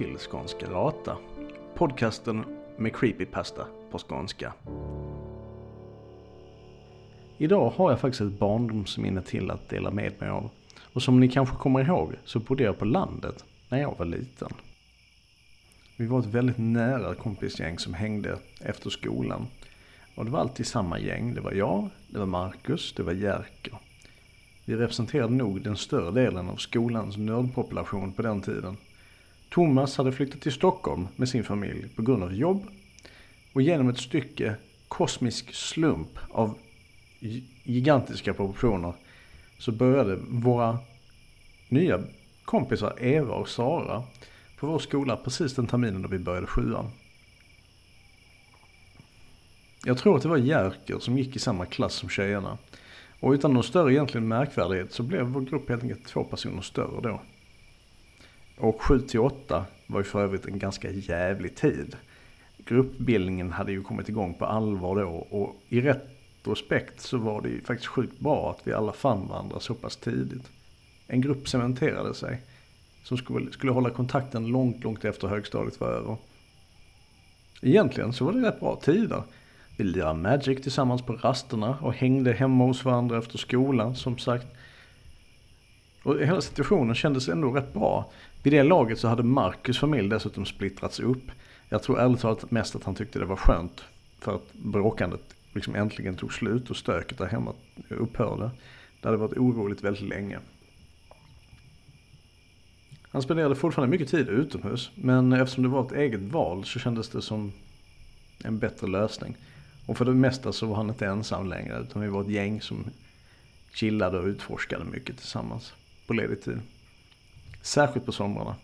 till Skånska Rata. Podcasten med creepypasta på skånska. Idag har jag faktiskt ett barndomsminne till att dela med mig av. Och som ni kanske kommer ihåg så bodde jag på landet när jag var liten. Vi var ett väldigt nära kompisgäng som hängde efter skolan. Och det var alltid samma gäng. Det var jag, det var Marcus, det var Jerker. Vi representerade nog den större delen av skolans nördpopulation på den tiden. Thomas hade flyttat till Stockholm med sin familj på grund av jobb. Och genom ett stycke kosmisk slump av gigantiska proportioner så började våra nya kompisar Eva och Sara på vår skola precis den terminen då vi började sjuan. Jag tror att det var Jerker som gick i samma klass som tjejerna. Och utan någon större egentligen märkvärdighet så blev vår grupp helt enkelt två personer större då. Och 7 till 8 var ju för övrigt en ganska jävlig tid. Gruppbildningen hade ju kommit igång på allvar då och i retrospekt så var det ju faktiskt sjukt bra att vi alla fann varandra så pass tidigt. En grupp cementerade sig som skulle, skulle hålla kontakten långt, långt efter högstadiet var över. Egentligen så var det rätt bra tider. Vi lirade Magic tillsammans på rasterna och hängde hemma hos varandra efter skolan som sagt. Och hela situationen kändes ändå rätt bra. Vid det laget så hade Marcus familj dessutom splittrats upp. Jag tror ärligt talat mest att han tyckte det var skönt. För att bråkandet liksom äntligen tog slut och stöket där hemma upphörde. Det hade varit oroligt väldigt länge. Han spenderade fortfarande mycket tid utomhus. Men eftersom det var ett eget val så kändes det som en bättre lösning. Och för det mesta så var han inte ensam längre utan vi var ett gäng som chillade och utforskade mycket tillsammans på ledig tid. Särskilt på somrarna.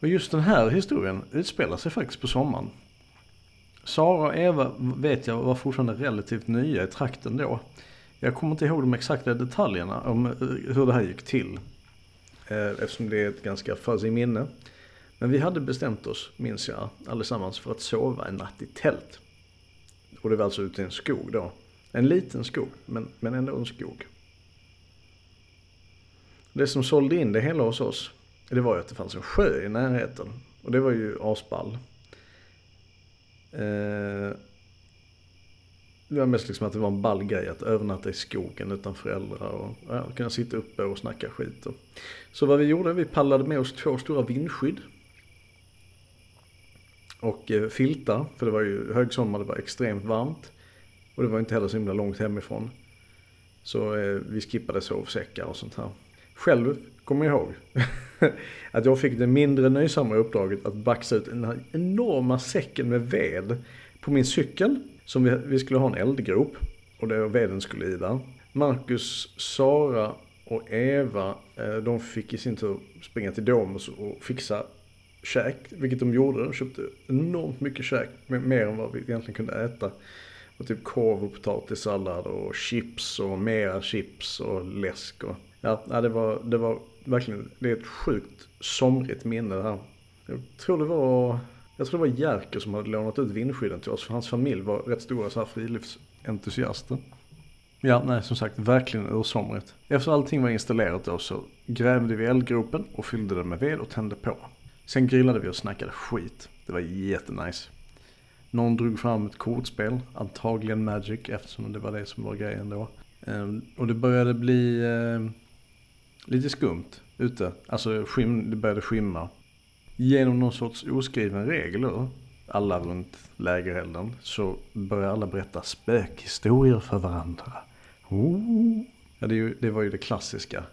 Och just den här historien utspelar sig faktiskt på sommaren. Sara och Eva vet jag var fortfarande relativt nya i trakten då. Jag kommer inte ihåg de exakta detaljerna om eh, hur det här gick till. Eh, eftersom det är ett ganska fuzzy minne. Men vi hade bestämt oss, minns jag, allesammans för att sova en natt i tält. Och det var alltså ute i en skog då. En liten skog, men, men ändå en skog. Det som sålde in det hela hos oss, det var ju att det fanns en sjö i närheten. Och det var ju asball. Eh, det var mest liksom att det var en ball grej att övernatta i skogen utan föräldrar och ja, kunna sitta uppe och snacka skit. Och. Så vad vi gjorde, vi pallade med oss två stora vindskydd och eh, filtar, för det var ju högsommar, det var extremt varmt. Och det var inte heller så himla långt hemifrån. Så eh, vi skippade sovsäckar och sånt här. Själv kommer jag ihåg att jag fick det mindre nöjsamma uppdraget att baxa ut den här enorma säcken med ved på min cykel. Som vi, vi skulle ha en eldgrop och där veden skulle i där. Marcus, Sara och Eva, eh, de fick i sin tur springa till Domus och fixa käk, vilket de gjorde. De köpte enormt mycket käk, mer än vad vi egentligen kunde äta. Och typ korv och potatissallad och chips och mera chips och läsk och ja, det var, det var verkligen, det är ett sjukt somrigt minne det här. Jag tror det var, jag tror det var Jerker som hade lånat ut vindskydden till oss för hans familj var rätt stora så här friluftsentusiaster. Ja, nej som sagt verkligen ursomrigt. Efter allting var installerat då så grävde vi eldgropen och fyllde den med ved och tände på. Sen grillade vi och snackade skit. Det var jättenice. Någon drog fram ett kortspel, antagligen Magic eftersom det var det som var grejen då. Ehm, och det började bli ehm, lite skumt ute. Alltså skim, det började skymma. Genom någon sorts oskriven regel då, alla runt lägerelden, så började alla berätta spökhistorier för varandra. Ja, det, det var ju det klassiska.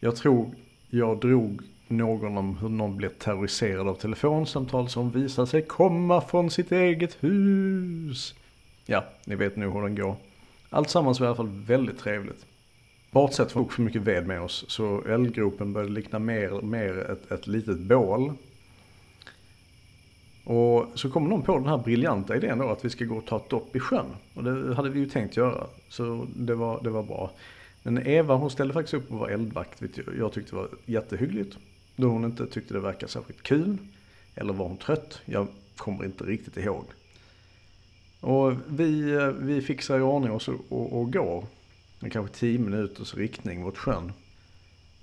Jag tror jag drog någon om hur någon blev terroriserad av telefonsamtal som visar sig komma från sitt eget hus. Ja, ni vet nu hur den går. Allt sammans var i alla fall väldigt trevligt. Bortsett från att vi för mycket ved med oss så eldgropen började likna mer och mer ett, ett litet bål. Och så kom någon på den här briljanta idén då att vi ska gå och ta ett dopp i sjön. Och det hade vi ju tänkt göra. Så det var, det var bra. Men Eva hon ställde faktiskt upp och var eldvakt. Jag tyckte det var jättehyggligt. Då hon inte tyckte det verkade särskilt kul. Eller var hon trött? Jag kommer inte riktigt ihåg. Och vi, eh, vi fixar i ordning oss och, och, och går. Kanske 10 minuters riktning mot sjön.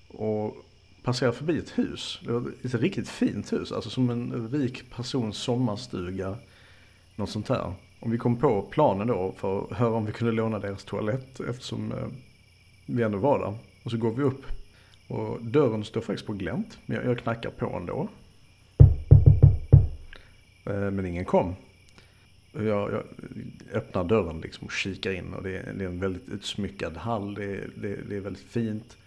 Och passerar förbi ett hus. Det var ett riktigt fint hus, alltså som en rik persons sommarstuga. Något sånt här. Och vi kom på planen då för att höra om vi kunde låna deras toalett eftersom eh, vi ändå var där. Och så går vi upp. Och dörren står faktiskt på glänt. Men jag, jag knackar på ändå. Eh, men ingen kom. Jag, jag, öppnar dörren liksom och kikar in och det är, det är en väldigt utsmyckad hall. Det är, det, det är väldigt fint.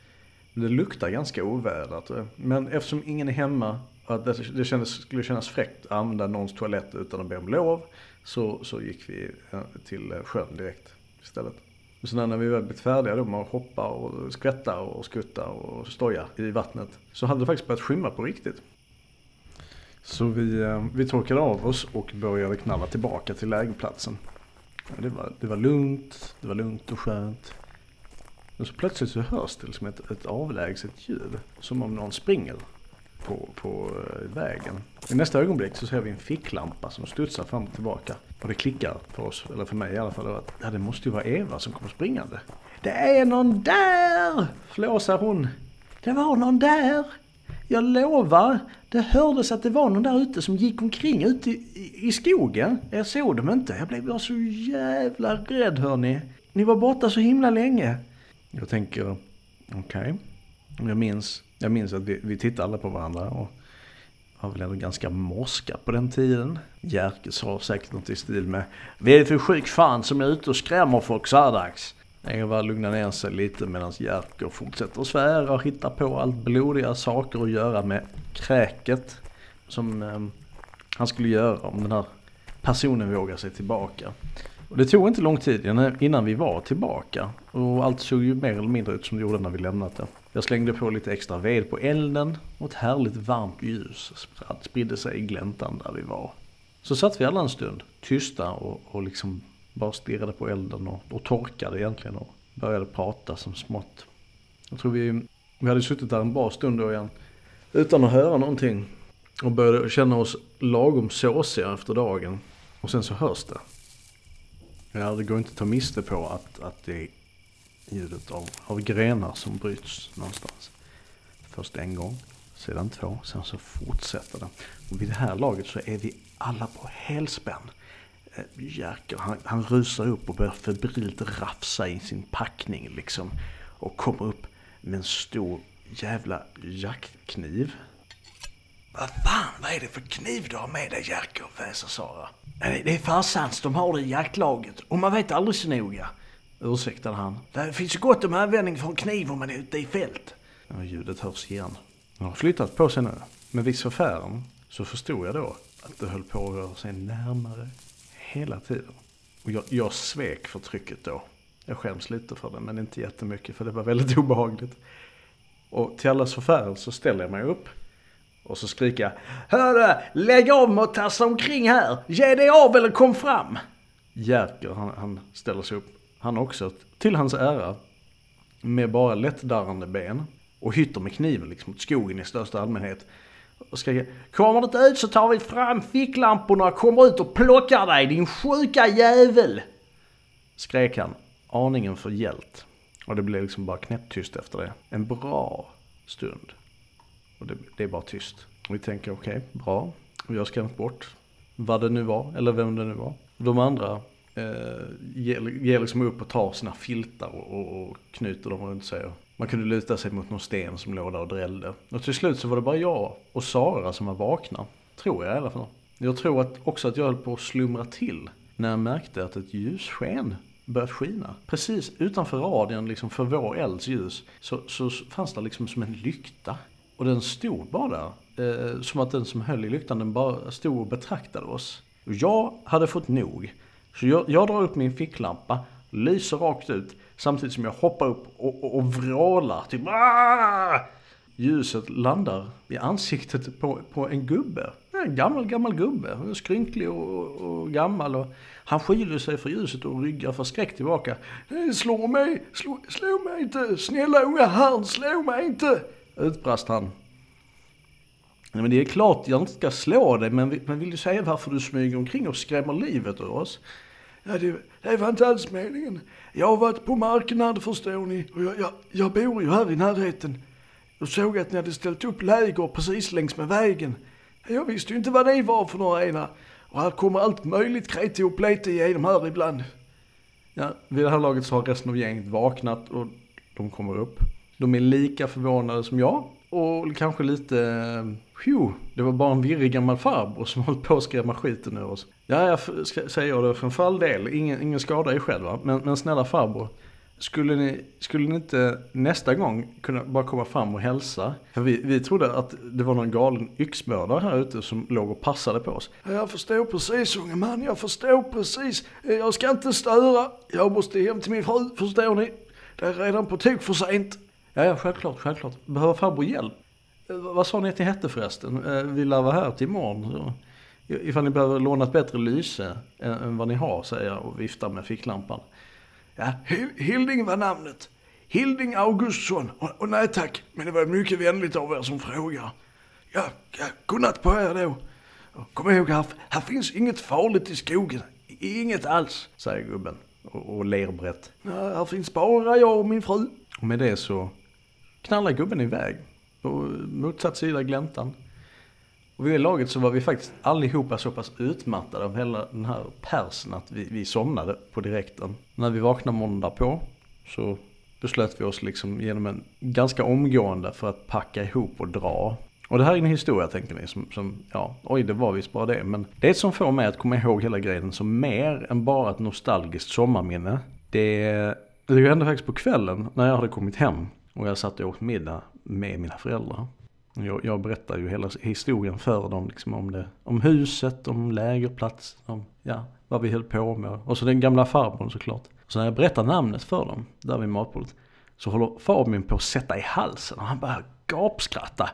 Det luktar ganska ovädrat. Men eftersom ingen är hemma, att det, det kändes, skulle kännas fräckt att använda någons toalett utan att be om lov. Så, så gick vi eh, till eh, sjön direkt istället. Och sen när vi väl blivit färdiga då med att hoppa och skvätta och skutta och stoja i vattnet. Så hade det faktiskt börjat skymma på riktigt. Så vi, eh, vi torkade av oss och började knalla tillbaka till lägerplatsen. Det var, det var lugnt, det var lugnt och skönt. Men så plötsligt så hörs det liksom ett, ett avlägset ljud. Som om någon springer på, på eh, vägen. I nästa ögonblick så ser vi en ficklampa som studsar fram och tillbaka. Och det klickar för oss, eller för mig i alla fall, att ja, det måste ju vara Eva som kommer springande. Det är någon där! Flåsar hon. Det var någon där! Jag lovar, det hördes att det var någon där ute som gick omkring ute i, i skogen. Jag såg dem inte. Jag blev bara så jävla rädd hörni. Ni var borta så himla länge. Jag tänker, okej. Okay. Jag minns, jag minns att vi, vi tittade alla på varandra och var väl ändå ganska morska på den tiden. Jerker sa säkert något i stil med Vi är för sjuk fan som är ute och skrämmer folk så här dags. Eva lugnar ner sig lite medan Jerker fortsätter att svära och hitta på allt blodiga saker att göra med kräket. Som eh, han skulle göra om den här personen vågar sig tillbaka. Och det tog inte lång tid innan vi var tillbaka. Och allt såg ju mer eller mindre ut som det gjorde när vi lämnat det. Jag slängde på lite extra ved på elden och ett härligt varmt ljus spridde sig i gläntan där vi var. Så satt vi alla en stund, tysta och, och liksom bara stirrade på elden och, och torkade egentligen och började prata som smått. Jag tror vi, vi hade suttit där en bra stund då igen. Utan att höra någonting. Och började känna oss lagom såsiga efter dagen. Och sen så hörs det. Ja, det går inte att ta miste på att, att det är ljudet av, av grenar som bryts någonstans. Först en gång, sedan två, sen så fortsätter det. Och vid det här laget så är vi alla på helspänn. Jerker, han, han rusar upp och börjar febrilt rafsa i sin packning liksom. Och kommer upp med en stor jävla jaktkniv. Vad fan, vad är det för kniv du har med dig Jerker? väser Sara. Det är farsans, de har det i jaktlaget. Och man vet aldrig så noga. Ursäktade han. Det finns ju gott om användning för en kniv om man är ute i fält. Ja, ljudet hörs igen. Han har flyttat på sig nu. Men vid förfären så förstod jag då att det höll på att röra sig närmare hela tiden. Och jag, jag svek förtrycket då. Jag skäms lite för det, men inte jättemycket för det var väldigt obehagligt. Och till allas förfärelse ställer jag mig upp. Och så skriker jag Hörru, lägg av med att tassa omkring här! Ge dig av eller kom fram! Jerker, han, han ställer sig upp. Han också, till hans ära. Med bara lättdarrande ben. Och hytter med kniven liksom mot skogen i största allmänhet och skriker Kommer du inte ut så tar vi fram ficklamporna och kommer ut och plockar dig din sjuka jävel! Skrek han, aningen för hjält. Och det blev liksom bara knäpptyst efter det. En bra stund. Och det, det är bara tyst. Och vi tänker okej, okay, bra. Vi har skrämt bort vad det nu var, eller vem det nu var. De andra eh, ger, ger liksom upp och tar sina filtar och, och, och knyter dem runt sig. Man kunde luta sig mot någon sten som låg där och drällde. Och till slut så var det bara jag och Sara som var vakna. Tror jag i alla fall. Jag tror att också att jag höll på att slumra till när jag märkte att ett ljussken börjat skina. Precis utanför radien, liksom för vår elds ljus, så, så fanns det liksom som en lykta. Och den stod bara där. Eh, som att den som höll i lyktan, den bara stod och betraktade oss. Och jag hade fått nog. Så jag, jag drar upp min ficklampa, lyser rakt ut, samtidigt som jag hoppar upp och, och, och vrålar. Typ Aah! Ljuset landar i ansiktet på, på en gubbe. En gammal, gammal gubbe. Skrynklig och, och gammal. Och han skyler sig för ljuset och ryggar förskräckt tillbaka. Slå mig! Slå, slå mig inte! Snälla unga herrn, slå mig inte! Utbrast han. Nej, men det är klart jag inte ska slå dig, men, men vill du säga varför du smyger omkring och skrämmer livet ur oss? Ja, det, det var inte alls meningen. Jag har varit på marknad förstår ni och jag, jag, jag bor ju här i närheten. Jag såg att ni hade ställt upp läger precis längs med vägen. Jag visste ju inte vad det var för några ena. Och här kommer allt möjligt kreti och pleti igenom här ibland. Ja, vid det här laget så har resten av gänget vaknat och de kommer upp. De är lika förvånade som jag och kanske lite, eh, phew, det var bara en virrig gammal farbror som höll på att skrämma skiten ur oss. Ja, jag säger det för en fall del, ingen, ingen skada er själva, men, men snälla farbror. Skulle ni, skulle ni inte nästa gång kunna bara komma fram och hälsa? För vi, vi trodde att det var någon galen yxmördare här ute som låg och passade på oss. Jag förstår precis unge man, jag förstår precis. Jag ska inte störa. Jag måste hem till min fru, förstår ni? Det är redan på tok för sent. Ja, ja, självklart, självklart. Behöver farbror hjälp? Eh, vad sa ni att ni hette förresten? Eh, vi lär vara här till imorgon. Ifall ni behöver låna ett bättre lyse än vad ni har, säger jag och viftar med ficklampan. Ja, Hilding var namnet. Hilding Augustsson. Och, och nej tack, men det var mycket vänligt av er som frågar. Ja, ja godnatt på er då. Kom ihåg, här, här finns inget farligt i skogen. Inget alls, säger gubben och, och ler brett. Ja, här finns bara jag och min fru. Och med det så knallar gubben iväg på motsatt sida gläntan. Och vid det laget så var vi faktiskt allihopa så pass utmattade av hela den här persen att vi, vi somnade på direkten. När vi vaknade måndag på så beslöt vi oss liksom genom en ganska omgående för att packa ihop och dra. Och det här är en historia tänker ni som, som ja, oj det var visst bara det. Men det som får mig att komma ihåg hela grejen som mer än bara ett nostalgiskt sommarminne. Det, det hände faktiskt på kvällen när jag hade kommit hem och jag satt och åt middag med mina föräldrar. Jag, jag berättar ju hela historien för dem liksom om, det, om huset, om lägerplats, om ja, vad vi höll på med. Och så den gamla farbrorn såklart. Så när jag berättar namnet för dem, där vid matbordet, så håller farbrorn på att sätta i halsen och han börjar gapskratta.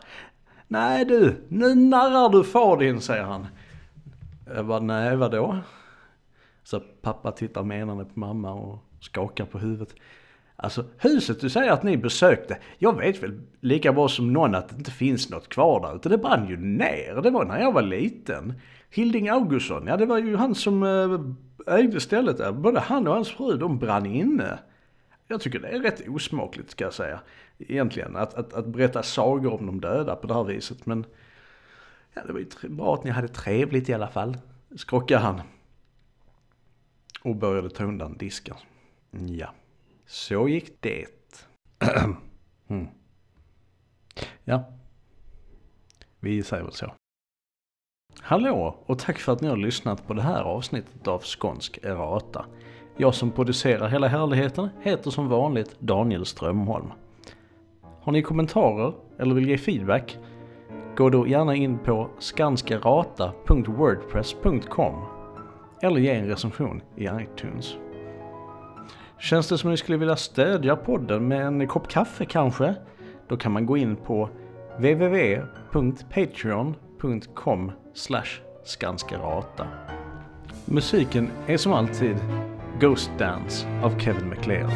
Nej du, nu narrar du far din, säger han. Jag bara, nej vadå? Så pappa tittar menande på mamma och skakar på huvudet. Alltså huset du säger att ni besökte, jag vet väl lika bra som någon att det inte finns något kvar där ute. Det brann ju ner, det var när jag var liten. Hilding Augustsson, ja det var ju han som eh, ägde stället där. Både han och hans fru, de brann inne. Jag tycker det är rätt osmakligt ska jag säga. Egentligen, att, att, att berätta sagor om de döda på det här viset. Men ja, det var ju bra att ni hade trevligt i alla fall. Skrockade han. Och började ta undan disken. Ja. Så gick det. mm. Ja. Vi säger väl så. Hallå och tack för att ni har lyssnat på det här avsnittet av Skånsk Erata. Jag som producerar hela härligheten heter som vanligt Daniel Strömholm. Har ni kommentarer eller vill ge feedback? Gå då gärna in på skanskerata.wordpress.com eller ge en recension i iTunes. Känns det som att ni skulle vilja stödja podden med en kopp kaffe kanske? Då kan man gå in på www.patreon.com skanskarata. Musiken är som alltid Ghost Dance av Kevin MacLeod.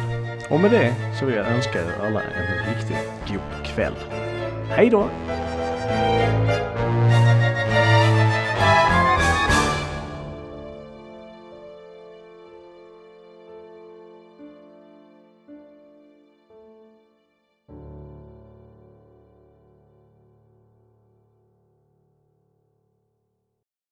Och med det så vill jag önska er alla en riktigt god kväll. Hej då!